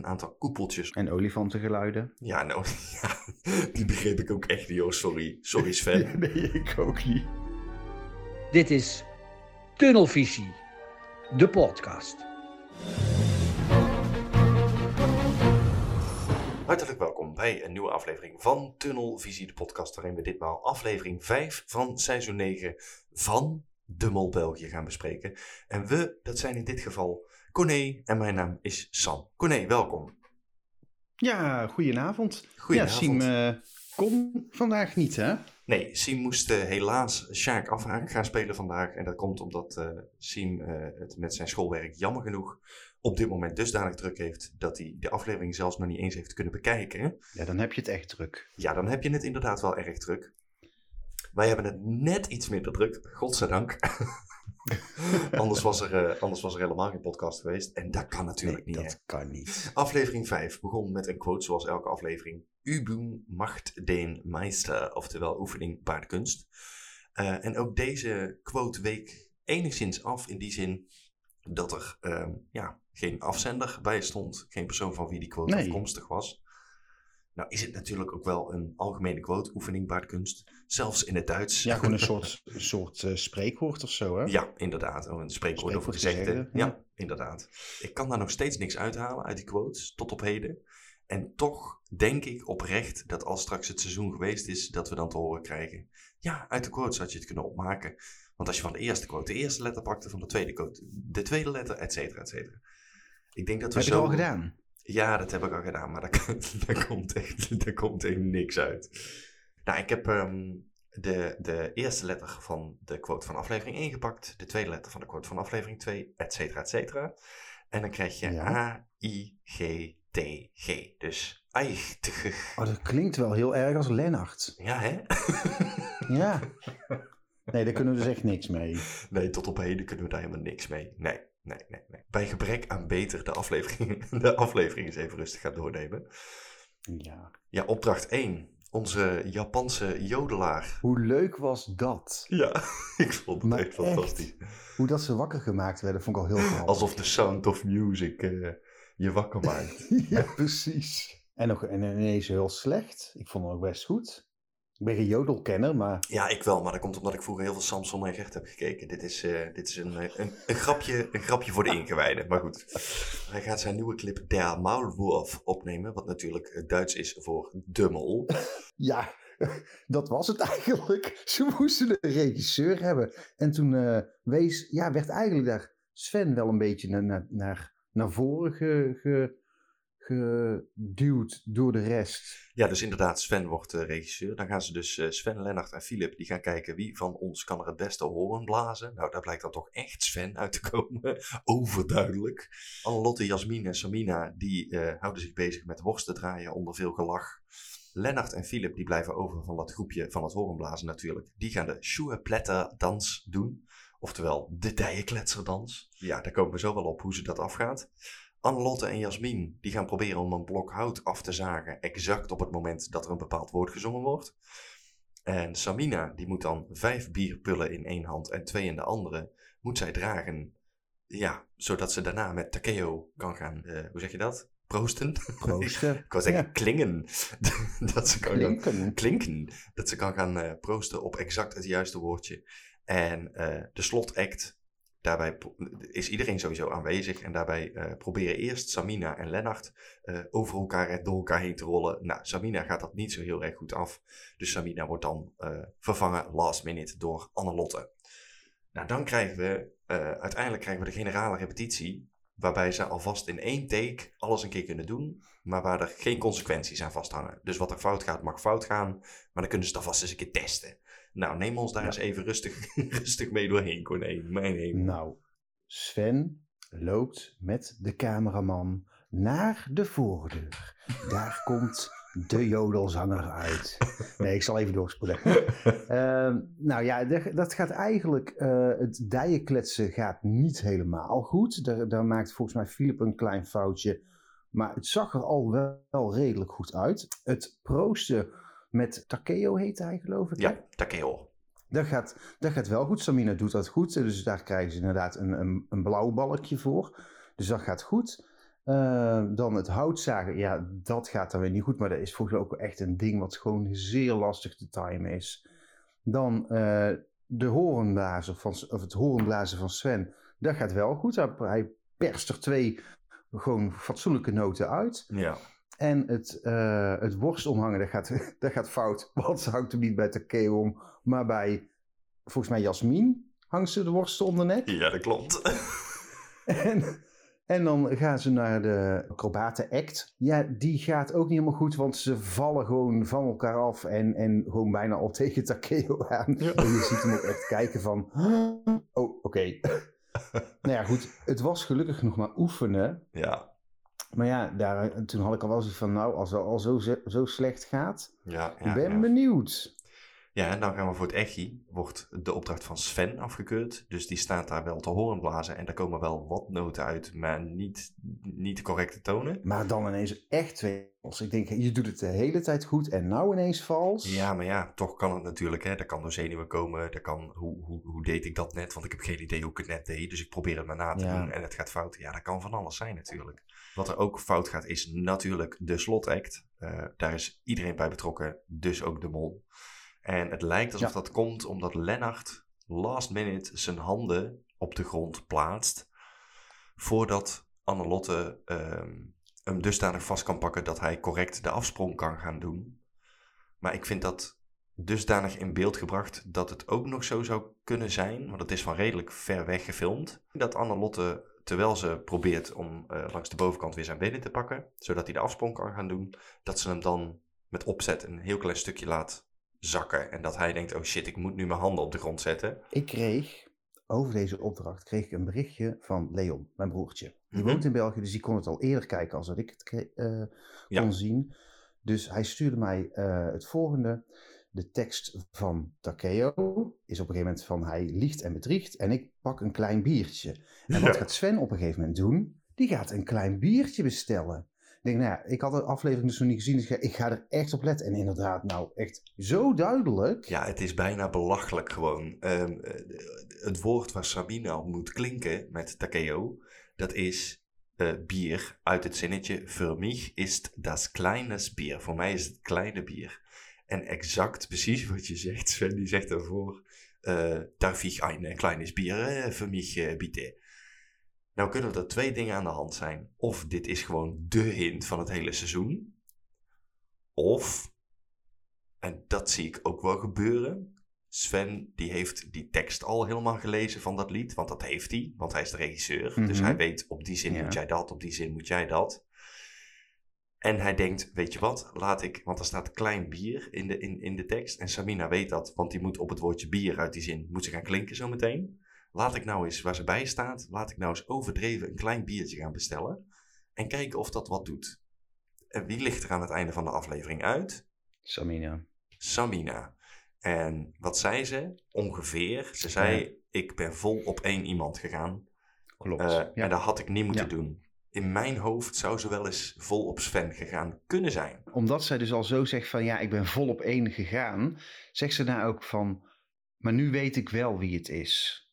een aantal koepeltjes. En olifantengeluiden. Ja, nou, ja, die begreep ik ook echt niet, hoor. Sorry. Sorry, Sven. nee, ik ook niet. Dit is Tunnelvisie, de podcast. Hartelijk welkom bij een nieuwe aflevering van Tunnelvisie, de podcast, waarin we ditmaal aflevering 5 van seizoen 9 van De Mol België gaan bespreken. En we, dat zijn in dit geval Corné en mijn naam is Sam. Corné, welkom. Ja, goedenavond. Goedenavond. Ja, Siem eh, kon vandaag niet, hè? Nee, Siem moest eh, helaas Sjaak afhaken gaan spelen vandaag. En dat komt omdat eh Siem het met zijn schoolwerk jammer genoeg op dit moment dusdanig druk heeft dat hij de aflevering zelfs nog niet eens heeft kunnen bekijken. Ja, dan heb je het echt druk. Ja, dan heb je het inderdaad wel erg druk. Wij hebben het net iets minder druk, godzijdank. anders, was er, eh, anders was er helemaal geen podcast geweest. En dat kan natuurlijk nee, niet. dat hè. kan niet. Aflevering 5 begon met een quote zoals elke aflevering. Übung macht den Meister, oftewel oefening baart kunst. Eh, en ook deze quote week enigszins af in die zin dat er ehm, ja, geen afzender bij stond. Geen persoon van wie die quote Nee. afkomstig was. Nou is het natuurlijk ook wel een algemene quote, oefening baart kunst. Zelfs in het Duits. Ja, gewoon een soort, soort eh, spreekwoord of zo, hè? Ja, inderdaad. Oh, een spreekwoord of een Spreekwoord gezegde. gezegde, ja. ja. inderdaad. Ik kan daar nog steeds niks uithalen uit die quotes, tot op heden. En toch denk ik oprecht dat als straks het seizoen geweest is, dat we dan te horen krijgen. Ja, uit de quotes had je het kunnen opmaken. Want als je van de eerste quote de eerste letter pakte, van de tweede quote de tweede letter, et cetera, et cetera. Ik denk dat we Heb je zo... het al gedaan? Ja, dat heb ik al gedaan, maar daar, daar, komt, echt, daar komt echt niks uit. Nou, ik heb ehm, de, de eerste letter van de quote van aflevering 1 gepakt, de tweede letter van de quote van aflevering 2, et cetera, et cetera. En dan krijg je Ja. A-I-G-T-G. Dus aichtig. Oh, dat klinkt wel heel erg als Lennart. Ja, hè? Ja. Nee, daar kunnen we dus echt niks mee. Nee, tot op heden kunnen we daar helemaal niks mee. Nee, nee, nee, nee. Bij gebrek aan beter de aflevering, de aflevering eens even rustig gaan doornemen. Ja. Ja, opdracht 1. Onze Japanse jodelaar. Hoe leuk was dat? Ja, ik vond het Maar echt fantastisch. Hoe dat ze wakker gemaakt werden, vond ik al heel grappig. Alsof de Sound of Music eh, je wakker maakt. Ja, precies. En, nog, en ineens heel slecht. Ik vond het ook best goed. Ik ben geen jodelkenner, maar Ja, ik wel, maar dat komt omdat ik vroeger heel veel Samson en Gert heb gekeken. Dit is, eh, dit is een, eh, een, een, grapje, een grapje voor de ingewijden. Maar goed, hij gaat zijn nieuwe clip Der Maulwurf opnemen. Wat natuurlijk eh, Duits is voor de mol. ja, dat was het eigenlijk. Ze moesten een regisseur hebben. En toen wees, ja, werd eigenlijk daar Sven wel een beetje naar, naar, naar, naar voren ge, ge- geduwd door de rest. Ja, dus inderdaad, Sven wordt eh, regisseur. Dan gaan ze dus eh, Sven, Lennart en Philip, die gaan kijken wie van ons kan er het beste horen blazen. Nou, daar blijkt dan toch echt Sven uit te komen. Overduidelijk. Annelotte, Jasmin en Samina, die eh, houden zich bezig met worsten draaien onder veel gelach. Lennart en Philip, die blijven over van dat groepje van het horenblazen natuurlijk. Die gaan de Schuhepletter dans doen. Oftewel, de dijenkletserdans. Ja, daar komen we zo wel op hoe ze dat afgaat. Annelotte en Jasmin die gaan proberen om een blok hout af te zagen, exact op het moment dat er een bepaald woord gezongen wordt. En Samina die moet dan vijf bierpullen in één hand en twee in de andere, moet zij dragen. Ja, zodat ze daarna met Takeo kan gaan, eh, hoe zeg je dat? Proosten? Proosten. Ik wou zeggen Ja. klingen. dat ze kan gaan Klinken. klinken. Dat ze kan gaan eh, proosten op exact het juiste woordje. En eh, de slotact, daarbij is iedereen sowieso aanwezig. En daarbij eh, proberen eerst Samina en Lennart eh, over elkaar door elkaar heen te rollen. Nou, Samina gaat dat niet zo heel erg goed af. Dus Samina wordt dan eh, vervangen last minute door Annelotte. Nou, dan krijgen we, uiteindelijk krijgen we de generale repetitie. Waarbij ze alvast in één take alles een keer kunnen doen. Maar waar er geen consequenties aan vasthangen. Dus wat er fout gaat, mag fout gaan. Maar dan kunnen ze het alvast eens een keer testen. Nou, neem ons daar eens even rustig, rustig mee doorheen, Corné. Mijn hemel. Nou, Sven loopt met de cameraman naar de voordeur. Daar komt de jodelzanger uit. Nee, ik zal even doorspoelen. Ehm, nou ja, dat gaat eigenlijk... eh, het dijenkletsen gaat niet helemaal goed. Daar, daar maakt volgens mij Philip een klein foutje. Maar het zag er al wel, wel redelijk goed uit. Het proosten met Takeo heet hij geloof ik. hè? Ja, Takeo. Dat gaat, dat gaat wel goed. Samina doet dat goed. Dus daar krijgen ze inderdaad een, een, een blauw balkje voor. Dus dat gaat goed. Eh, dan het houtzagen, ja, dat gaat dan weer niet goed. Maar dat is volgens mij ook echt een ding wat gewoon zeer lastig te timen is. Dan eh, de horenblazen van, of het horenblazen van Sven, dat gaat wel goed. Hij, hij perst er twee gewoon fatsoenlijke noten uit. Ja. En het, eh, het worst omhangen, dat gaat, dat gaat fout. Want ze hangt hem niet bij Takeo om, maar bij, volgens mij Jasmin, hangt ze de worst om de nek. ja, dat klopt. En, en dan gaan ze naar de acrobaten act. Ja, die gaat ook niet helemaal goed, want ze vallen gewoon van elkaar af en, en gewoon bijna al tegen Takeo aan. Ja. En je ziet hem ook echt kijken van, oh, oké. nou ja, goed, het was gelukkig nog maar oefenen. ja, Maar ja, daar, toen had ik al wel zoiets van, nou, als het al zo, zo slecht gaat, ja, ik ja. ben benieuwd. Ja, en dan gaan we voor het echi. Wordt de opdracht van Sven afgekeurd. Dus die staat daar wel te horen blazen. En daar komen wel wat noten uit, maar niet, niet de correcte tonen. Maar dan ineens echt twee vals. Ik denk, je doet het de hele tijd goed en nou ineens vals. Ja, maar ja, toch kan het natuurlijk. Hè. Dat kan door zenuwen komen. Dat kan, hoe, hoe, hoe deed ik dat net? Want ik heb geen idee hoe ik het net deed. Dus ik probeer het maar na te Ja. doen en het gaat fout. Ja, dat kan van alles zijn natuurlijk. Wat er ook fout gaat is natuurlijk de slotact. Eh daar is iedereen bij betrokken, dus ook de mol. En het lijkt alsof Ja. dat komt omdat Lennart last minute zijn handen op de grond plaatst. Voordat Annelotte ehm, hem dusdanig vast kan pakken dat hij correct de afsprong kan gaan doen. Maar ik vind dat dusdanig in beeld gebracht dat het ook nog zo zou kunnen zijn, want het is van redelijk ver weg gefilmd, dat Annelotte, terwijl ze probeert om eh, langs de bovenkant weer zijn benen te pakken, zodat hij de afsprong kan gaan doen, dat ze hem dan met opzet een heel klein stukje laat zakken. En dat hij denkt, oh shit, ik moet nu mijn handen op de grond zetten. Ik kreeg over deze opdracht kreeg ik een berichtje van Leon, mijn broertje. Die Mhm. woont in België, dus die kon het al eerder kijken als dat ik het eh, Ja. kon zien. Dus hij stuurde mij eh, het volgende. De tekst van Takeo is op een gegeven moment van hij liegt en bedriegt en ik pak een klein biertje. En wat Ja. gaat Sven op een gegeven moment doen? Die gaat een klein biertje bestellen. Ik denk, nou ja, ik had de aflevering dus nog niet gezien, dus ik ga, er echt op letten. En inderdaad, nou echt zo duidelijk. Ja, het is bijna belachelijk gewoon. Ehm, eh, het woord waar Sabine op moet klinken met Takeo, dat is eh, bier uit het zinnetje Für mich ist das kleines Bier. Voor mij is het kleine bier. En exact precies wat je zegt, Sven, die zegt daarvoor, eh darf ich ein kleines Bier für mich bitte? Nou kunnen er twee dingen aan de hand zijn. Of dit is gewoon de hint van het hele seizoen. Of en dat zie ik ook wel gebeuren. Sven die heeft die tekst al helemaal gelezen van dat lied. Want dat heeft hij, want hij is de regisseur. Dus Mhm. hij weet op die zin Ja. moet jij dat, op die zin moet jij dat. En hij denkt, weet je wat, laat ik... Want er staat klein bier in de, in, in de tekst. En Samina weet dat, want die moet op het woordje bier uit die zin... moet ze gaan klinken zometeen. Laat ik nou eens, waar ze bij staat... laat ik nou eens overdreven een klein biertje gaan bestellen. En kijken of dat wat doet. En wie ligt er aan het einde van de aflevering uit? Samina. Samina. En wat zei ze? Ongeveer. Ze zei: Ik ben vol op één iemand gegaan. Klopt. Eh, ja. En dat had ik niet moeten Ja. doen. In mijn hoofd zou ze wel eens vol op Sven gegaan kunnen zijn. Omdat zij dus al zo zegt van ja, ik ben vol op één gegaan, zegt ze daar ook van, maar nu weet ik wel wie het is.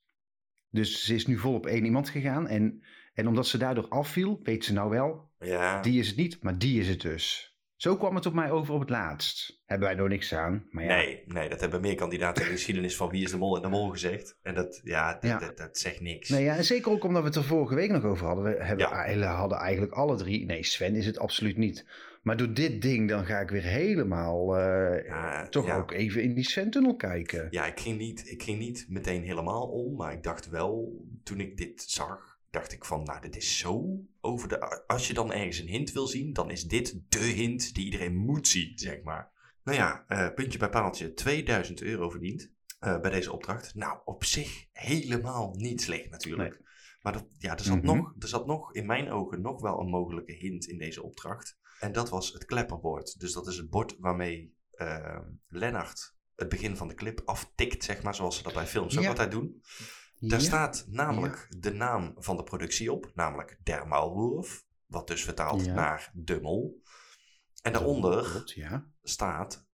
Dus ze is nu vol op één iemand gegaan en, en omdat ze daardoor afviel, weet ze nou wel, Ja, die is het niet, maar die is het dus. Zo kwam het op mij over op het laatst. Hebben wij er niks aan, maar ja. nee, nee, dat hebben meer kandidaten in de geschiedenis van Wie is de Mol en de Mol gezegd. En dat, ja, dat, Ja. dat, dat zegt niks. Nee, ja, en zeker ook omdat we het er vorige week nog over hadden. We hebben, hadden eigenlijk alle drie. Nee, Sven is het absoluut niet. Maar door dit ding, dan ga ik weer helemaal. eh, Ja, toch ja. ook even in die Sven-tunnel kijken. Ja, ik ging, niet, ik ging niet meteen helemaal om, maar ik dacht wel, toen ik dit zag, dacht ik van, nou, dit is zo over de... Als je dan ergens een hint wil zien, dan is dit de hint die iedereen moet zien, zeg maar. Nou ja, eh, puntje bij paaltje, 2000 euro verdiend eh, bij deze opdracht. Nou, op zich helemaal niet slecht natuurlijk. Maar dat, ja, er, zat Mhm. nog, er zat nog, in mijn ogen, nog wel een mogelijke hint in deze opdracht. En dat was het klepperbord. Dus dat is het bord waarmee eh, Lennart het begin van de clip aftikt, zeg maar, zoals ze dat bij films ook Ja. altijd doen. Daar Ja. staat namelijk de naam van de productie op, namelijk Der Maulwurf, wat dus vertaalt Ja. naar de mol. En daaronder Klopt, staat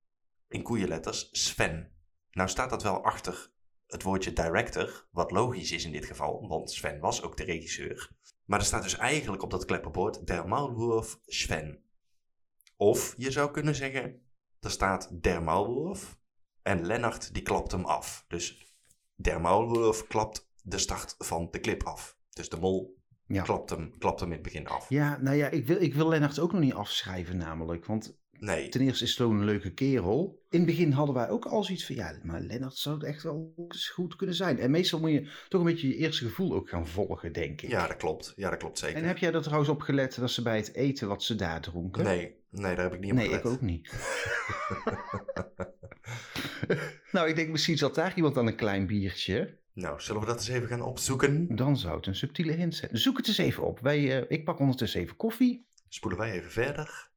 in koeienletters Sven. Nou staat dat wel achter het woordje director, wat logisch is in dit geval, want Sven was ook de regisseur. Maar er staat dus eigenlijk op dat kleppenbord Der Maulwurf Sven. Of je zou kunnen zeggen, er staat Der Maulwurf en Lennart die klapt hem af. Dus Der Maulwurf klapt de start van de clip af. Dus de mol Ja. klapt, hem, klapt hem in het begin af. Ja, nou ja, ik wil, ik wil Lennart ook nog niet afschrijven namelijk. Want Nee, ten eerste is gewoon een leuke kerel. In het begin hadden wij ook al zoiets van, ja, maar Lennart zou het echt wel eens goed kunnen zijn. En meestal moet je toch een beetje je eerste gevoel ook gaan volgen, denk ik. ja dat klopt. Ja, dat klopt zeker. En heb jij er trouwens op gelet dat ze bij het eten wat ze daar dronken? Nee, nee, daar heb ik niet op Nee, ik gelet. ook niet. nou, ik denk misschien zat daar iemand aan een klein biertje. Nou, zullen we dat eens even gaan opzoeken? Dan zou het een subtiele hint zijn. Zoek het eens even op. Wij, eh, ik pak ondertussen even koffie. Spoelen wij even verder.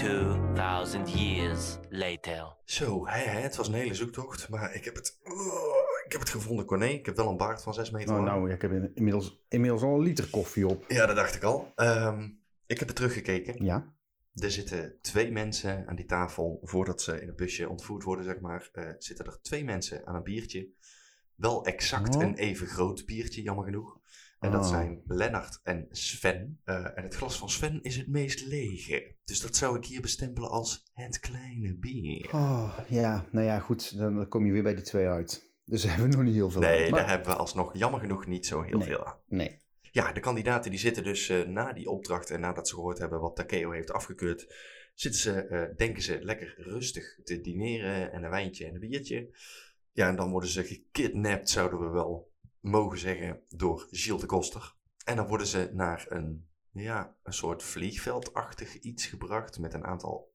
2000 years later. Zo, hè, hè, het was een hele zoektocht, maar ik heb het, oh, ik heb het gevonden, Corné. Ik heb wel een baard van 6 meter Oh, lang. nou, ik heb in- inmiddels, inmiddels al een liter koffie op. Ja, dat dacht ik al. Ehm, ik heb het teruggekeken. Ja. Er zitten twee mensen aan die tafel, voordat ze in een busje ontvoerd worden, zeg maar, eh, zitten er twee mensen aan een biertje. Wel exact Oh. een even groot biertje, jammer genoeg. En dat Oh. zijn Lennart en Sven. Eh, en het glas van Sven is het meest lege. Dus dat zou ik hier bestempelen als het kleine bier. Oh, ja, nou ja, goed. Dan kom je weer bij die twee uit. Dus daar hebben we nog niet heel veel Nee, aan. Maar- daar hebben we alsnog jammer genoeg niet zo heel Nee. veel aan. Nee. Ja, de kandidaten die zitten dus eh, na die opdracht en nadat ze gehoord hebben wat Takeo heeft afgekeurd, zitten ze, eh, denken ze, lekker rustig te dineren en een wijntje en een biertje. Ja, en dan worden ze gekidnapt, zouden we wel mogen zeggen, door Gilles de Koster. En dan worden ze naar een, ja, een soort vliegveldachtig iets gebracht met een aantal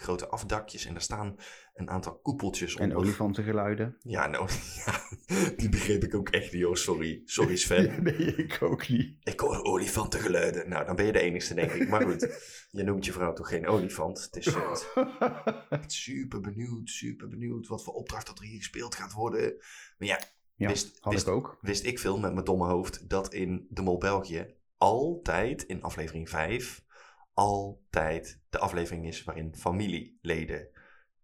grote afdakjes en er staan een aantal koepeltjes En onder. olifantengeluiden. Ja, nou, ja, die begreep ik ook echt niet sorry. Sorry Sven. nee, ik ook niet. Ik hoor olifantengeluiden. Nou, dan ben je de enigste, denk ik. Maar goed, je noemt je vrouw toch geen olifant? Het is eh, super benieuwd, super benieuwd wat voor opdracht dat er hier gespeeld gaat worden. Maar ja, ja, wist- had wist- ik ook. wist ik veel met mijn domme hoofd dat in de Mol België altijd in aflevering 5 altijd de aflevering is waarin familieleden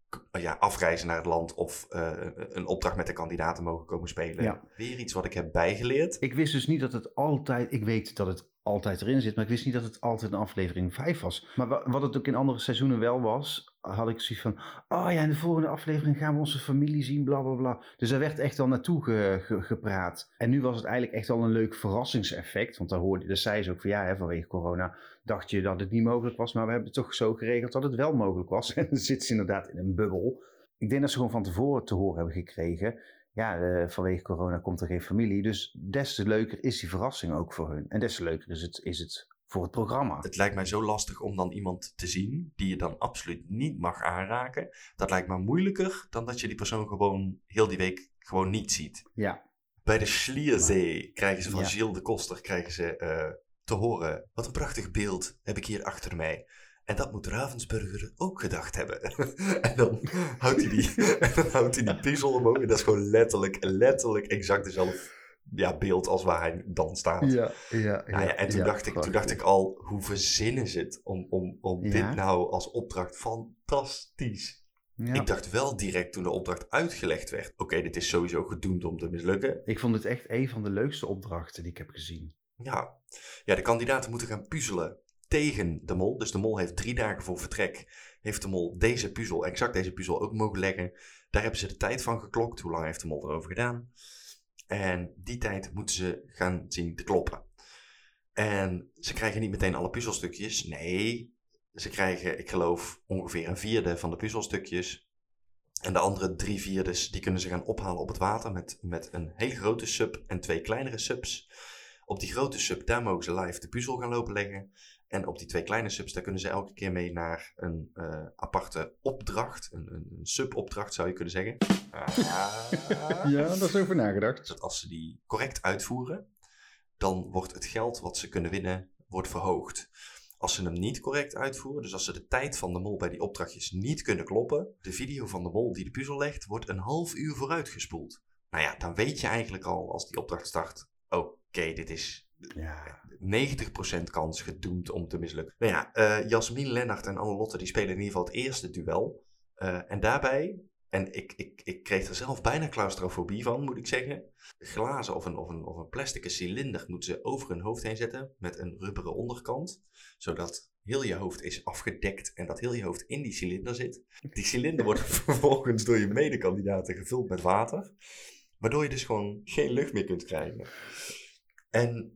k- ja, afreizen naar het land of eh, een opdracht met de kandidaten mogen komen spelen. Ja. Weer iets wat ik heb bijgeleerd. Ik wist dus niet dat het altijd... Ik weet dat het altijd erin zit, maar ik wist niet dat het altijd een aflevering 5 was. Maar wa- wat het ook in andere seizoenen wel was, had ik zoiets van... Oh ja, in de volgende aflevering gaan we onze familie zien, bla bla bla. Dus daar werd echt al naartoe ge- ge- gepraat. En nu was het eigenlijk echt al een leuk verrassingseffect. Want daar hoorde, daar zei ze ook van ja, hè, vanwege corona dacht je dat het niet mogelijk was. Maar we hebben het toch zo geregeld dat het wel mogelijk was. En dan zit ze inderdaad in een bubbel. Ik denk dat ze gewoon van tevoren te horen hebben gekregen ja, vanwege corona komt er geen familie. Dus des te leuker is die verrassing ook voor hun. En des te leuker is het, is het voor het programma. Het lijkt mij zo lastig om dan iemand te zien die je dan absoluut niet mag aanraken. Dat lijkt me moeilijker dan dat je die persoon gewoon heel die week gewoon niet ziet. Ja, Bij de Schlierzee krijgen ze van Ja. Gilles de Koster krijgen ze, eh, te horen. Wat een prachtig beeld heb ik hier achter mij. En dat moet Ravensburger ook gedacht hebben. en dan houdt hij die, en dan houdt hij die puzzel omhoog. En dat is gewoon letterlijk, letterlijk exact dezelfde ja, beeld als waar hij dan staat. ja, ja. Nou ja, en toen, dacht ik, toen dacht ik al, hoe verzinnen ze het om, om, om dit nou als opdracht fantastisch. Ja. Ik dacht wel direct toen de opdracht uitgelegd werd, oké, dit is sowieso gedoemd om te mislukken. Ik vond het echt een van de leukste opdrachten die ik heb gezien. Ja. ja, de kandidaten moeten gaan puzzelen tegen de mol. Dus de mol heeft drie dagen voor vertrek. Heeft de mol deze puzzel, exact deze puzzel ook mogen leggen. Daar hebben ze de tijd van geklokt. Hoe lang heeft de mol erover gedaan? En die tijd moeten ze gaan zien te kloppen. En ze krijgen niet meteen alle puzzelstukjes. Nee, ze krijgen, ik geloof, ongeveer een vierde van de puzzelstukjes. En de andere drie vierdes, die kunnen ze gaan ophalen op het water met, met een hele grote sub en twee kleinere subs. Op die grote sub, daar mogen ze live de puzzel gaan lopen leggen. En op die twee kleine subs, daar kunnen ze elke keer mee naar een eh, aparte opdracht. Een, een, een subopdracht zou je kunnen zeggen. Ah. Ja, daar is over nagedacht. Dat als ze die correct uitvoeren, dan wordt het geld wat ze kunnen winnen, wordt verhoogd. Als ze hem niet correct uitvoeren, dus als ze de tijd van de mol bij die opdrachtjes niet kunnen kloppen, de video van de mol die de puzzel legt, wordt een half uur vooruitgespoeld. Nou ja, dan weet je eigenlijk al als die opdracht start, oké, dit is Ja, 90% kans gedoemd om te mislukken. Nou ja, eh Jasmin, Lennart en Annelotte die spelen in ieder geval het eerste duel. Eh, en daarbij, En ik, ik, ik kreeg er zelf bijna claustrofobie van, moet ik zeggen. Glazen of een, of een, of een plastic cilinder moeten ze over hun hoofd heen zetten met een rubberen onderkant. Zodat heel je hoofd is afgedekt en dat heel je hoofd in die cilinder zit. Die cilinder wordt vervolgens door je medekandidaten gevuld met water. Waardoor je dus gewoon geen lucht meer kunt krijgen. En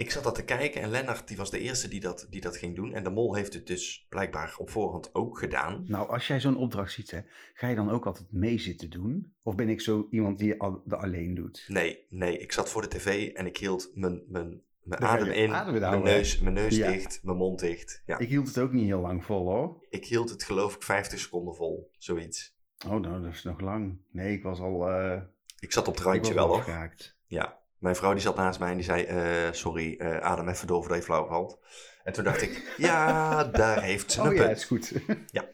ik zat dat te kijken en Lennart die was de eerste die dat, die dat ging doen. En de mol heeft het dus blijkbaar op voorhand ook gedaan. Nou, als jij zo'n opdracht ziet, hè, ga je dan ook altijd mee zitten doen? Of ben ik zo iemand die al, dat alleen doet? Nee, nee, ik zat voor de tv en ik hield mijn, mijn, mijn adem in, adem mijn neus, mijn neus Ja. dicht, mijn mond dicht. Ja. Ik hield het ook niet heel lang vol hoor. Ik hield het geloof ik 50 seconden vol, zoiets. Oh, nou, dat is nog lang. Nee, ik was al. eh Ik zat op het randje wel hoor. Ja, mijn vrouw die zat naast mij en die zei, eh, sorry, eh, adem even door voordat je flauw valt. En toen dacht ik, ja, daar heeft ze een Oh ja, punt. is goed. Ja.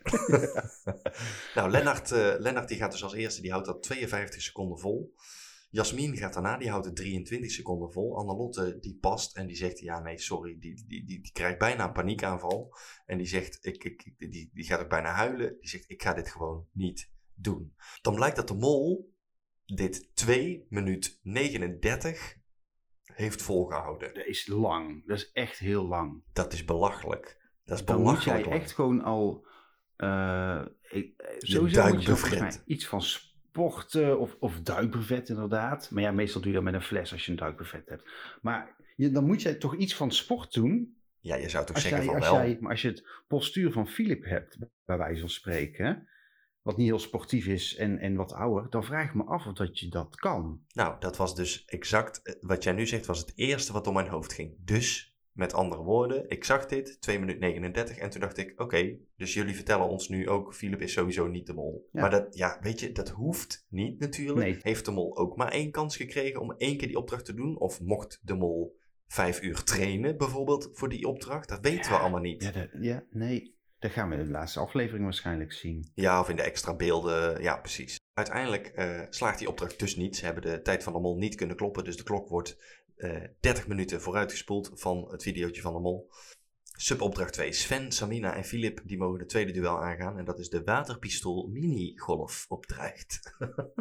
nou, Lennart, eh, Lennart die gaat dus als eerste, die houdt dat 52 seconden vol. Jasmin gaat daarna, die houdt het 23 seconden vol. Annelotte die past en die zegt, ja nee, sorry, die, die, die, die krijgt bijna een paniekaanval. En die zegt, ik, ik- die, die gaat ook bijna huilen. Die zegt, ik ga dit gewoon niet doen. Dan blijkt dat de mol dit 2 minuut 39 heeft volgehouden. Dat is lang. Dat is echt heel lang. Dat is belachelijk. Dat is Dan moet belachelijk. jij lang. echt gewoon al. ik- sowieso moet je mij iets van sporten of, of duikbrevet inderdaad. Maar ja, meestal doe je dat met een fles als je een duikbrevet hebt. Maar je, dan moet jij toch iets van sport doen. Ja, je zou toch Als zeggen jij, van als wel. jij, maar als je het postuur van Philip hebt, bij wijze van spreken, wat niet heel sportief is en, en wat ouder, dan vraag ik me af of dat je dat kan. Nou, dat was dus exact eh, wat jij nu zegt, was het eerste wat door mijn hoofd ging. Dus, met andere woorden, ik zag dit, 2 minuten 39, en toen dacht ik, oké, dus jullie vertellen ons nu ook, Philip is sowieso niet de mol. Ja. Maar dat, ja, weet je, dat hoeft niet natuurlijk. Nee. Heeft de mol ook maar één kans gekregen om één keer die opdracht te doen? Of mocht de mol vijf uur trainen, bijvoorbeeld, voor die opdracht? Dat weten we allemaal niet. Ja, dat- ja nee. Dat gaan we in de laatste aflevering waarschijnlijk zien. Ja, of in de extra beelden. Ja, precies. Uiteindelijk eh, slaagt die opdracht dus niet. Ze hebben de tijd van de mol niet kunnen kloppen. Dus de klok wordt eh 30 minuten vooruitgespoeld van het videootje van de mol. Subopdracht 2. Sven, Samina en Filip die mogen het tweede duel aangaan. En dat is de waterpistool mini-golf opdracht.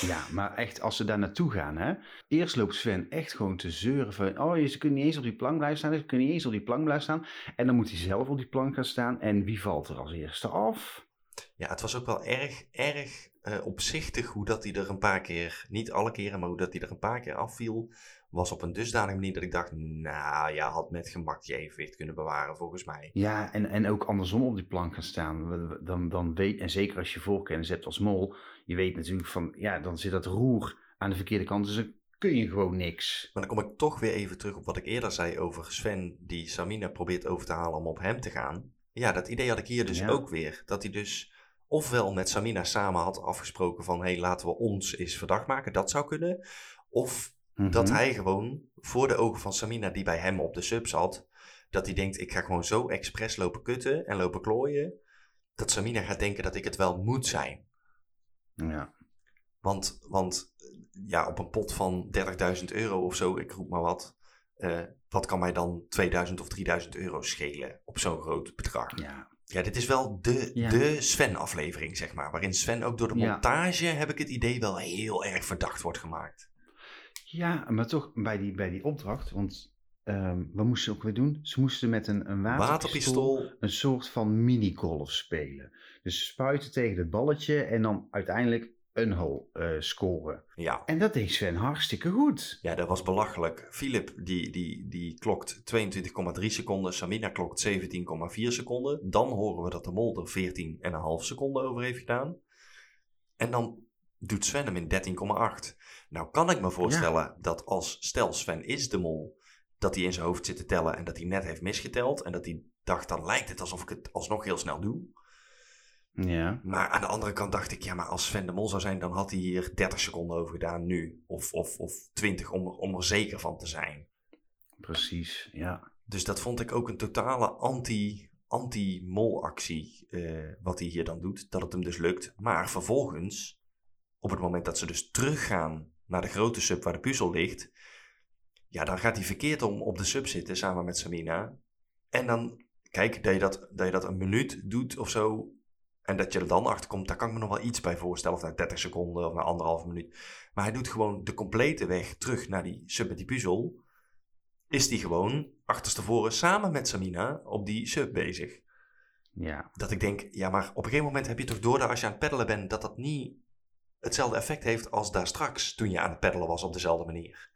Ja, maar echt, als ze daar naartoe gaan, hè. Eerst loopt Sven echt gewoon te zeuren van... Oh, ze kunnen niet eens op die plank blijven staan. Ze kunnen niet eens op die plank blijven staan. En dan moet hij zelf op die plank gaan staan. En wie valt er als eerste af? Ja, het was ook wel erg, erg eh, opzichtig hoe dat hij er een paar keer, niet alle keren, maar hoe dat hij er een paar keer afviel. Was op een dusdanige manier dat ik dacht, nou ja, had met gemak je evenwicht kunnen bewaren volgens mij. Ja, en, en ook andersom op die plank gaan staan. Dan, dan weet, en zeker als je voorkennis hebt als mol... Je weet natuurlijk van, ja, dan zit dat roer aan de verkeerde kant. Dus dan kun je gewoon niks. Maar dan kom ik toch weer even terug op wat ik eerder zei over Sven, die Samina probeert over te halen om op hem te gaan. Ja, dat idee had ik hier dus Ja. ook weer. Dat hij dus ofwel met Samina samen had afgesproken van, hé, hey, laten we ons eens verdacht maken. Dat zou kunnen. Of dat Mhm. hij gewoon voor de ogen van Samina, die bij hem op de sub zat, dat hij denkt, ik ga gewoon zo expres lopen kutten en lopen klooien, dat Samina gaat denken dat ik het wel moet zijn. Ja. Want, want ja, op een pot van 30.000 euro of zo, ik roep maar wat, eh, wat kan mij dan 2000 of 3000 euro schelen op zo'n groot bedrag? ja. Ja, dit is wel de, Ja. de Sven-aflevering, zeg maar. Waarin Sven ook door de Ja. montage, heb ik het idee, wel heel erg verdacht wordt gemaakt. Ja, maar toch bij die, bij die opdracht, want ehm wat moesten ze ook weer doen? Ze moesten met een, een waterpistool, Waterpistool, een soort van minigolf spelen. Dus spuiten tegen het balletje en dan uiteindelijk een hole eh, scoren. ja. En dat deed Sven hartstikke goed. Ja, dat was belachelijk. Philip, die, die, die klokt 22,3 seconden. Samina klokt 17,4 seconden. Dan horen we dat de mol er 14,5 seconden over heeft gedaan. En dan doet Sven hem in 13,8. Nou kan ik me voorstellen dat als, stel Sven is de mol, dat hij in zijn hoofd zit te tellen en dat hij net heeft misgeteld. En dat hij dacht, dan lijkt het alsof ik het alsnog heel snel doe. Ja, Maar aan de andere kant dacht ik, ja, maar als Sven de Mol zou zijn, dan had hij hier 30 seconden over gedaan nu. Of, of, of 20 om, er- om er zeker van te zijn. precies. Ja. Dus dat vond ik ook een totale anti, anti-mol-actie, eh, wat hij hier dan doet. Dat het hem dus lukt. Maar vervolgens, op het moment dat ze dus teruggaan naar de grote sub waar de puzzel ligt. Ja, dan gaat hij verkeerd om op de sub zitten samen met Samina. En dan, kijk, dat je dat, dat je dat een minuut doet of zo. En dat je er dan achter komt, daar kan ik me nog wel iets bij voorstellen. Of na 30 seconden of na anderhalve minuut. Maar hij doet gewoon de complete weg terug naar die sub met die puzzel. Is die gewoon achterstevoren samen met Samina op die sub bezig. Ja. Dat ik denk, ja, maar op een gegeven moment heb je toch door dat als je aan het peddelen bent, dat dat niet hetzelfde effect heeft als daar straks toen je aan het peddelen was op dezelfde manier.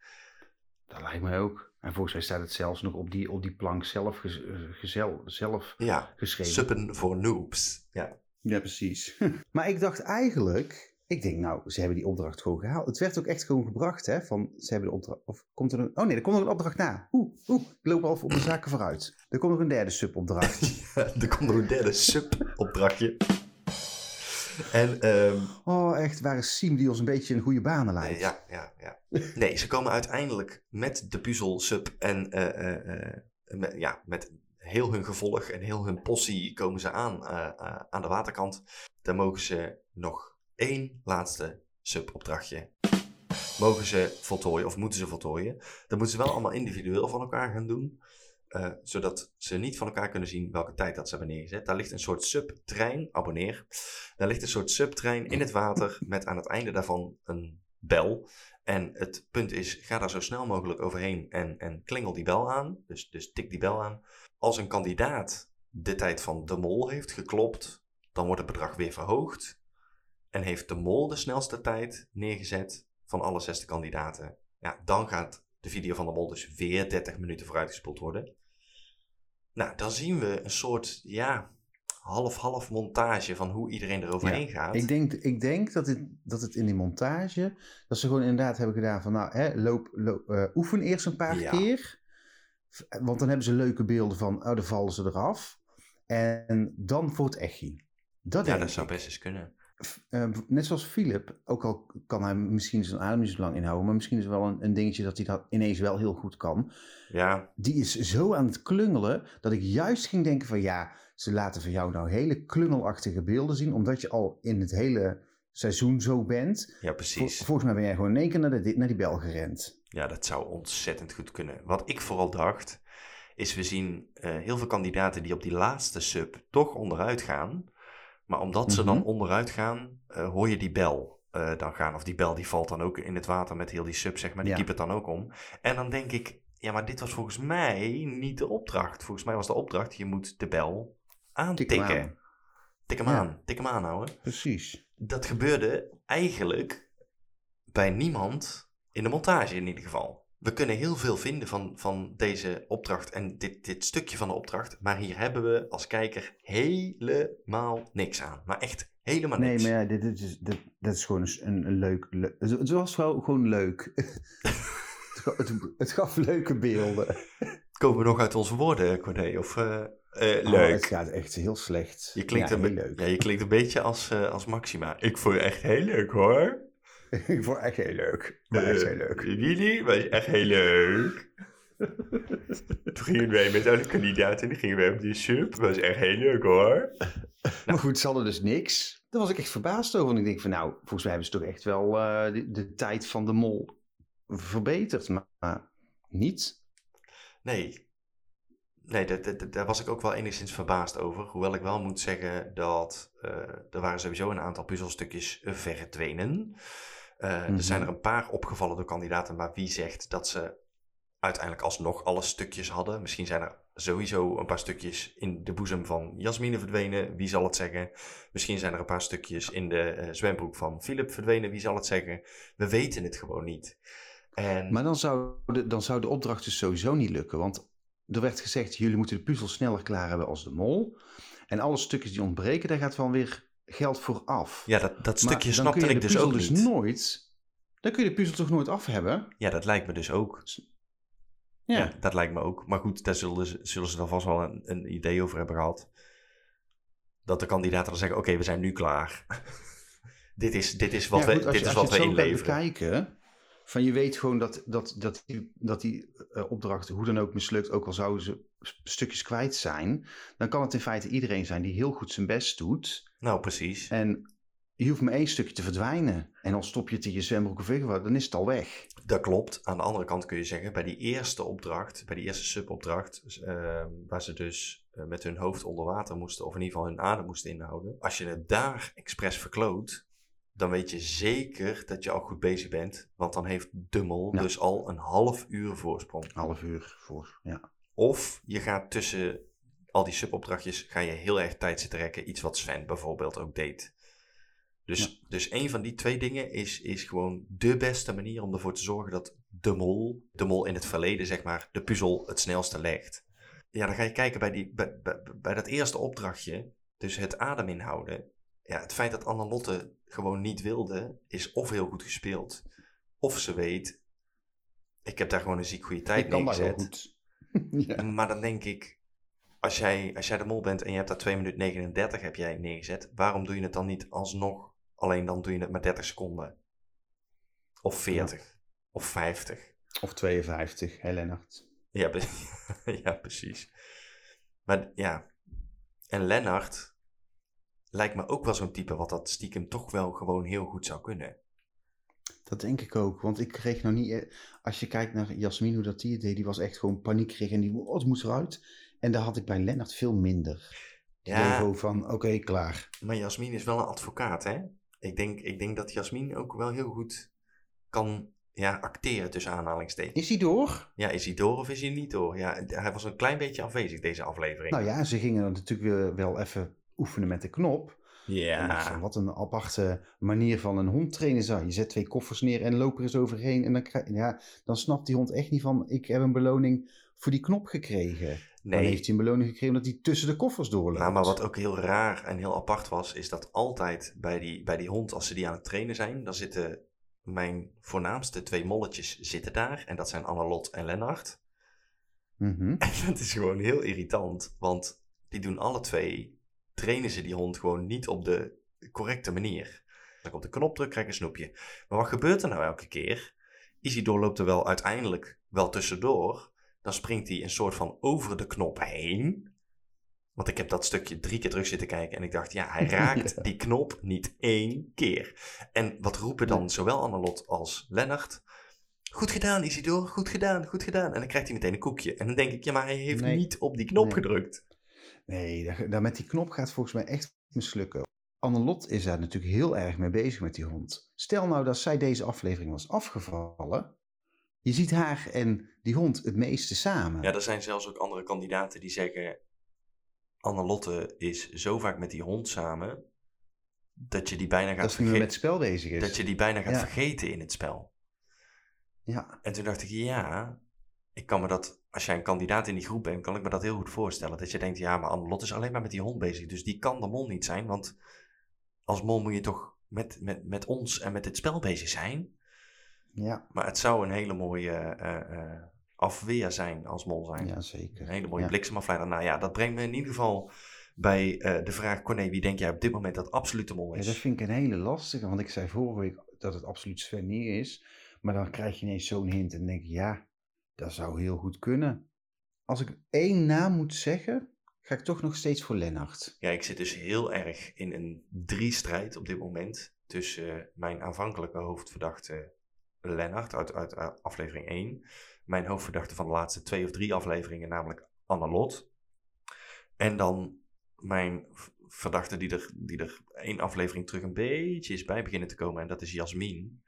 Dat lijkt mij ook. En volgens mij staat het zelfs nog op die, op die plank zelf, gez- eh, gezel, zelf Ja, geschreven. suppen voor noobs. Ja, Ja, precies. maar ik dacht eigenlijk, ik denk nou, ze hebben die opdracht gewoon gehaald. Het werd ook echt gewoon gebracht, hè, van ze hebben de opdracht, of komt er een, oh nee, er komt nog een opdracht na. Oeh, oeh, ik loop al op de zaken vooruit. Er komt nog een derde subopdracht. er komt nog een derde sub-opdrachtje. En ehm, oh, echt, waar is Siem die ons een beetje in goede banen leidt? ja, ja, ja. Nee, ze komen uiteindelijk met de puzzel sub en eh, eh, eh, met, ja, met heel hun gevolg en heel hun possie komen ze aan eh, eh, aan de waterkant. Dan mogen ze nog één laatste sub-opdrachtje. Mogen ze voltooien of moeten ze voltooien? Dat moeten ze wel allemaal individueel van elkaar gaan doen. eh, zodat ze niet van elkaar kunnen zien welke tijd dat ze hebben neergezet. Daar ligt een soort subtrein, abonneer. Daar ligt een soort subtrein in het water met aan het einde daarvan een bel. En het punt is, ga daar zo snel mogelijk overheen en, en klingel die bel aan. Dus, dus tik die bel aan. Als een kandidaat de tijd van de mol heeft geklopt, dan wordt het bedrag weer verhoogd. En heeft de mol de snelste tijd neergezet van alle zesde kandidaten. Ja, dan gaat de video van de mol dus weer 30 minuten vooruitgespoeld worden. Nou, dan zien we een soort, ja, half-half montage van hoe iedereen er overheen gaat. Ik denk, ik denk dat, het, dat het in die montage, dat ze gewoon inderdaad hebben gedaan van, nou, hè, loop, loop, eh, oefen eerst een paar Ja. keer. Want dan hebben ze leuke beelden van, oh, dan vallen ze eraf. En dan voor het echi. Dat ja, dat zou best eens kunnen. Eh, net zoals Philip, ook al kan hij misschien zijn adem niet zo lang inhouden, maar misschien is het wel een, een dingetje dat hij dat ineens wel heel goed kan. Ja, Die is zo aan het klungelen dat ik juist ging denken van ja, ze laten van jou nou hele klungelachtige beelden zien, omdat je al in het hele seizoen zo bent. ja Vol- precies. volgens mij ben jij gewoon in één keer naar, de, naar die bel gerend. Ja, dat zou ontzettend goed kunnen. Wat ik vooral dacht, is we zien eh, heel veel kandidaten die op die laatste sub toch onderuit gaan. Maar omdat ze dan Mhm. onderuit gaan, eh, hoor je die bel eh, dan gaan. Of die bel die valt dan ook in het water met heel die sub, zeg maar. Die Ja. het dan ook om. En dan denk ik, ja, maar dit was volgens mij niet de opdracht. Volgens mij was de opdracht, je moet de bel aantikken. Tik hem aan. Tik hem Ja. aan. Tik hem aan houden. Precies. Dat gebeurde eigenlijk bij niemand in de montage in ieder geval. We kunnen heel veel vinden van, van deze opdracht en dit, dit stukje van de opdracht. Maar hier hebben we als kijker helemaal niks aan. Maar echt helemaal Nee, niks. maar ja, dit, dit is, dit, is gewoon een, een leuk... le- het was wel gewoon leuk. het, ga- het, het gaf leuke beelden. Komen we nog uit onze woorden, Corné? Of eh, eh, Oh, leuk? het gaat echt heel slecht. je, klinkt ja, een leuk. Ja, je klinkt een beetje als, eh, als Maxima. Ik vond je echt heel leuk hoor. ik vond het echt heel leuk. Maar echt heel leuk. Jullie was echt heel leuk. Toen gingen wij met alle kandidaten en gingen wij op die sub. was echt heel leuk hoor. Maar goed, ze hadden dus niks. Daar was ik echt verbaasd over. En ik denk van nou, volgens mij hebben ze toch echt wel eh, de, de tijd van de mol verbeterd. Maar, maar niet. Nee. Nee, dat- dat- dat- daar was ik ook wel enigszins verbaasd over. Hoewel ik wel moet zeggen dat eh, er waren sowieso een aantal puzzelstukjes verdwenen. Eh, Mhm. Er zijn er een paar opgevallen door kandidaten, maar wie zegt dat ze uiteindelijk alsnog alle stukjes hadden? Misschien zijn er sowieso een paar stukjes in de boezem van Jasmine verdwenen. Wie zal het zeggen? Misschien zijn er een paar stukjes in de eh, zwembroek van Philip verdwenen. Wie zal het zeggen? We weten het gewoon niet. En Maar dan zou, de, dan zou de opdracht dus sowieso niet lukken. Want er werd gezegd, jullie moeten de puzzel sneller klaar hebben als de mol. En alle stukjes die ontbreken, daar gaat van weer geld voor af. ja, dat, dat stukje snapte kun je ik de dus puzzel ook dus niet. nooit... Dan kun je de puzzel toch nooit af hebben? Ja, dat lijkt me dus ook. Ja. Ja, dat lijkt me ook. Maar goed, daar zullen ze, zullen ze dan vast wel een, een idee over hebben gehad. Dat de kandidaten dan zeggen, oké, we zijn nu klaar. dit, is, dit is wat Ja, we, goed, dit je, is wat je we inleveren. bekijken, van je weet gewoon dat, dat, dat die, dat die eh, opdracht hoe dan ook mislukt, ook al zouden ze stukjes kwijt zijn, dan kan het in feite iedereen zijn die heel goed zijn best doet. Nou, precies. En Je hoeft maar één stukje te verdwijnen. En dan stop je het in je zwembroek of wat, dan is het al weg. Dat klopt. Aan de andere kant kun je zeggen, bij die eerste opdracht, bij die eerste subopdracht, dus, ehm, waar ze dus eh, met hun hoofd onder water moesten, of in ieder geval hun adem moesten inhouden. Als je het daar expres verkloot, dan weet je zeker dat je al goed bezig bent. Want dan heeft Dummel Ja. dus al een half uur voorsprong. Half uur voor, ja. Of je gaat tussen al die subopdrachtjes, ga je heel erg tijd zitten rekken. Iets wat Sven bijvoorbeeld ook deed. Dus, dus een van die twee dingen is, is gewoon de beste manier om ervoor te zorgen dat de mol, de mol in het verleden zeg maar, de puzzel het snelste legt. Ja, dan ga je kijken bij, die, bij, bij, bij dat eerste opdrachtje, dus het adem inhouden. Ja, het feit dat Annelotte gewoon niet wilde, is of heel goed gespeeld, of ze weet, ik heb daar gewoon een ziek goede tijd neergezet. goed. ja. Maar dan denk ik, als jij, als jij de mol bent en je hebt daar 2 minuten 39 heb jij neergezet, waarom doe je het dan niet alsnog? Alleen dan doe je het maar 30 seconden. Of 40. Of 50. Of 52, hè Lennart? Ja, ja, precies. Maar ja, en Lennart lijkt me ook wel zo'n type wat dat stiekem toch wel gewoon heel goed zou kunnen. Dat denk ik ook, want ik kreeg nog niet... e- Als je kijkt naar Jasmin, hoe dat die het deed, die was echt gewoon paniek kreeg en die oh, het moest eruit. En daar had ik bij Lennart veel minder. Ja, van, oké, klaar. maar Jasmin is wel een advocaat, hè? Ik denk, ik denk dat Jasmin ook wel heel goed kan ja, acteren tussen aanhalingstekens. Is hij door? Ja, is hij door of is hij niet door? Ja, hij was een klein beetje afwezig deze aflevering. Nou ja, ze gingen natuurlijk weer wel even oefenen met de knop. Ja. van, wat een aparte manier van een hond trainen zou. Je zet twee koffers neer en loop er eens overheen. En dan, krijg, ja, dan snapt die hond echt niet van, ik heb een beloning voor die knop gekregen. Dan Nee, heeft hij een beloning gekregen omdat hij tussen de koffers doorloopt. nou, maar wat ook heel raar en heel apart was, is dat altijd bij die, bij die hond, als ze die aan het trainen zijn, dan zitten mijn voornaamste twee molletjes zitten daar. En dat zijn Annelot en Lennart. Mhm. En dat is gewoon heel irritant, want die doen alle twee, trainen ze die hond gewoon niet op de correcte manier. Als ik op de knop druk, krijg ik een snoepje. Maar wat gebeurt er nou elke keer? Isidor loopt er wel uiteindelijk wel tussendoor. Dan springt hij een soort van over de knop heen. Want ik heb dat stukje drie keer terug zitten kijken en ik dacht, ja, hij raakt Ja. die knop niet één keer. En wat roepen dan zowel Annelot als Lennart? Goed gedaan, Isidor, goed gedaan, goed gedaan. En dan krijgt hij meteen een koekje. En dan denk ik, ja, maar hij heeft Nee. niet op die knop Nee. gedrukt. Nee, daar, daar met die knop gaat volgens mij echt mislukken. Annelot is daar natuurlijk heel erg mee bezig met die hond. Stel nou dat zij deze aflevering was afgevallen. Je ziet haar en die hond het meeste samen. Ja, er zijn zelfs ook andere kandidaten die zeggen... Annelotte is zo vaak met die hond samen... dat je die bijna gaat, dat ze nu met het spel bezig is. dat je die bijna gaat Ja. vergeten in het spel. Ja, En toen dacht ik, ja, ik kan me dat, als jij een kandidaat in die groep bent, kan ik me dat heel goed voorstellen. Dat je denkt, ja, maar Annelot is alleen maar met die hond bezig, dus die kan de mol niet zijn. Want als mol moet je toch met, met, met ons en met het spel bezig zijn. Ja, Maar het zou een hele mooie eh, eh, afweer zijn als mol zijn. ja zeker. Een hele mooie Ja. bliksemafleider. Nou ja, dat brengt me in ieder geval bij eh, de vraag, Corné, wie denk jij op dit moment dat absoluut de mol Ja, is? dat vind ik een hele lastige, want ik zei vorige week dat het absoluut Sven niet is. Maar dan krijg je ineens zo'n hint en denk ik, ja, dat zou heel goed kunnen. Als ik één naam moet zeggen, ga ik toch nog steeds voor Lennart. Ja, ik zit dus heel erg in een drie-strijd op dit moment tussen eh, mijn aanvankelijke hoofdverdachte Lennart uit, eh, aflevering 1, mijn hoofdverdachte van de laatste twee of drie afleveringen, namelijk Annelot, en dan mijn verdachte die er, die er één aflevering terug een beetje is bij beginnen te komen, en dat is Jasmin.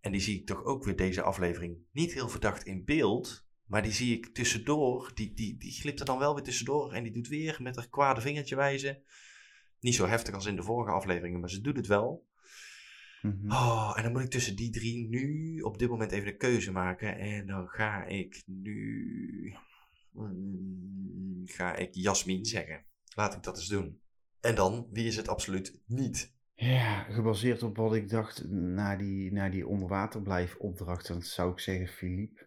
En die zie ik toch ook weer deze aflevering niet heel verdacht in beeld, maar die zie ik tussendoor, die, die, die glipt er dan wel weer tussendoor en die doet weer met haar kwade vingertje wijzen. Niet zo heftig als in de vorige afleveringen, maar ze doet het wel. Mhm. Oh, en dan moet ik tussen die drie nu op dit moment even een keuze maken. En dan ga ik nu. mm, Ga ik Jasmin zeggen. Laat ik dat eens doen. En dan, wie is het absoluut niet? Ja, gebaseerd op wat ik dacht na die, na die onderwaterblijfopdracht, dan zou ik zeggen Philippe.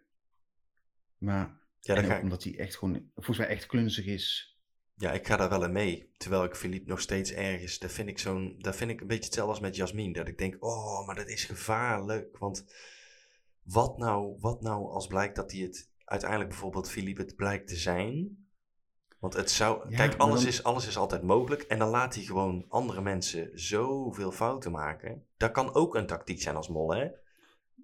Maar Ja, ga ik, omdat hij echt gewoon, volgens mij echt klunzig is. Ja, ik ga daar wel in mee. Terwijl ik Philippe nog steeds ergens. Dat vind ik zo'n. Dat vind ik een beetje hetzelfde als met Jasmin. Dat ik denk, oh, maar dat is gevaarlijk. Want wat nou, wat nou als blijkt dat hij het uiteindelijk bijvoorbeeld Philippe het blijkt te zijn. Want het zou... Ja, kijk, alles, dan- is, alles is altijd mogelijk. En dan laat hij gewoon andere mensen zoveel fouten maken. Dat kan ook een tactiek zijn als mol, hè?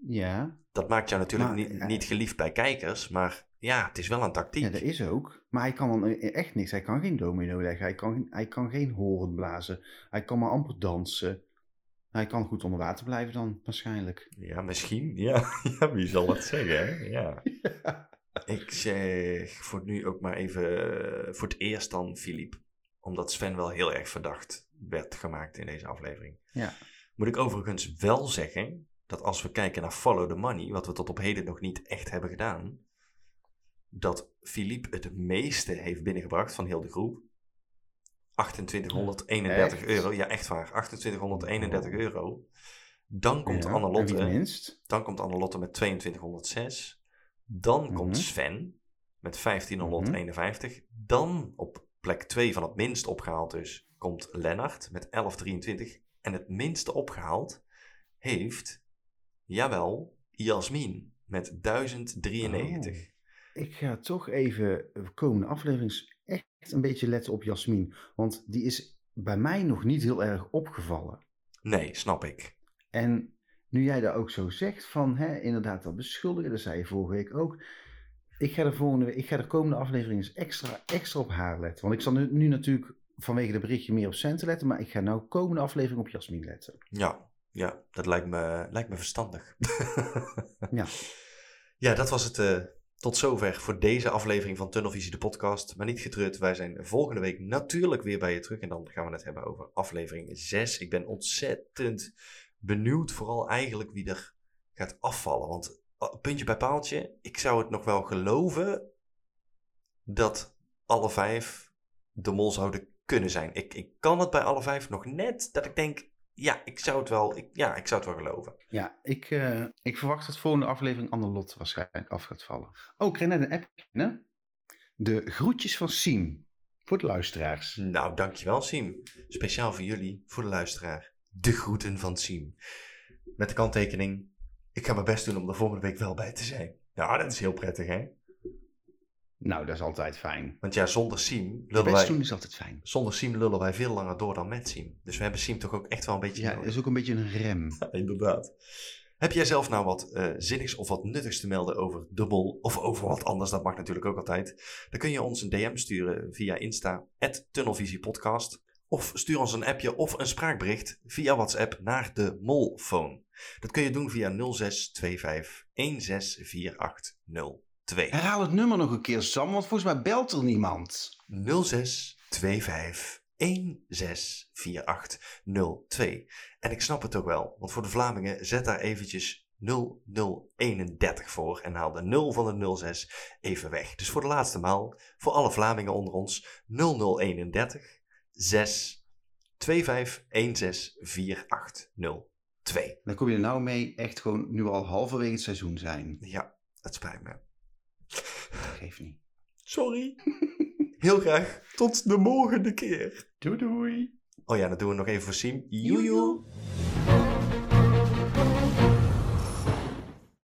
Ja, Dat maakt jou natuurlijk Maar, niet, eh, niet geliefd bij kijkers. Maar ja, het is wel een tactiek. ja, dat is ook. Maar hij kan dan e- echt niks. Hij kan geen domino leggen. Hij kan, hij kan geen horen blazen. Hij kan maar amper dansen. Hij kan goed onder water blijven dan, waarschijnlijk. Ja, misschien. Ja, ja wie zal dat zeggen, hè? Ja. Ik zeg voor nu ook maar even eh, voor het eerst dan Filip. Omdat Sven wel heel erg verdacht werd gemaakt in deze aflevering. Ja. Moet ik overigens wel zeggen dat als we kijken naar Follow the Money, wat we tot op heden nog niet echt hebben gedaan, dat Filip het meeste heeft binnengebracht van heel de groep. 2831 Echt? euro. Ja, echt waar. 2831 Oh. euro. Dan komt Ja, Annelotte. Dan komt Annelotte met 2206. Dan komt Mhm. Sven met 1551. Dan op plek 2 van het minst opgehaald dus komt Lennart met 1123. En het minste opgehaald heeft, jawel, Jasmin met 1093. Ik ga toch even de komende aflevering echt een beetje letten op Jasmin. Want die is bij mij nog niet heel erg opgevallen. Nee, snap ik. En nu jij daar ook zo zegt van hè, inderdaad dat beschuldigen, dat zei je vorige week ook. Ik ga de, volgende, week- ik ga de komende aflevering eens extra, extra op haar letten. Want ik zal nu, nu natuurlijk vanwege de berichtje meer op centen letten. Maar ik ga nou komende aflevering op Jasmin letten. Ja, ja dat lijkt me, lijkt me verstandig. Ja. Ja, dat was het eh, tot zover voor deze aflevering van Tunnelvisie, de podcast. Maar niet getreurd, wij zijn volgende week natuurlijk weer bij je terug. En dan gaan we het hebben over aflevering 6. Ik ben ontzettend benieuwd, vooral eigenlijk wie er gaat afvallen. Want eh, puntje bij paaltje, ik zou het nog wel geloven dat alle vijf de mol zouden kunnen zijn. Ik, ik kan het bij alle vijf nog net dat ik denk, ja, ik zou het wel, ik, ja, ik zou het wel geloven. Ja, ik, eh, ik verwacht dat volgende aflevering Annelot waarschijnlijk af gaat vallen. Oh, ik kreeg net een app binnen. De groetjes van Siem. Voor de luisteraars. Nou, dankjewel Siem. Speciaal voor jullie, voor de luisteraar. De groeten van Siem. Met de kanttekening, ik ga mijn best doen om er volgende week wel bij te zijn. Ja, dat is heel prettig hè. Nou, dat is altijd fijn. Want ja, zonder Siem lullen wij, doen is altijd fijn. zonder Siem lullen wij veel langer door dan met Siem. Dus we hebben Siem toch ook echt wel een beetje Ja, dat is ook een beetje een rem. Ja, inderdaad. Heb jij zelf nou wat eh, zinnigs of wat nuttigs te melden over de mol of over wat anders? Dat mag natuurlijk ook altijd. Dan kun je ons een DM sturen via Insta, tunnelvisiepodcast. Of stuur ons een appje of een spraakbericht via WhatsApp naar de Molphone. Dat kun je doen via 0625 164802. Herhaal het nummer nog een keer, Sam, want volgens mij belt er niemand. 0625 164802. En ik snap het ook wel, want voor de Vlamingen zet daar eventjes 0031 voor en haal de 0 van de 06 even weg. Dus voor de laatste maal, voor alle Vlamingen onder ons, 0031 6 25 164802. Dan kom je er nou mee echt gewoon nu al halverwege het seizoen zijn. Ja, het spijt me. Geef niet. Sorry. Heel graag tot de volgende keer. Doei doei. Oh ja, dat doen we nog even voor Siem. Joejoe.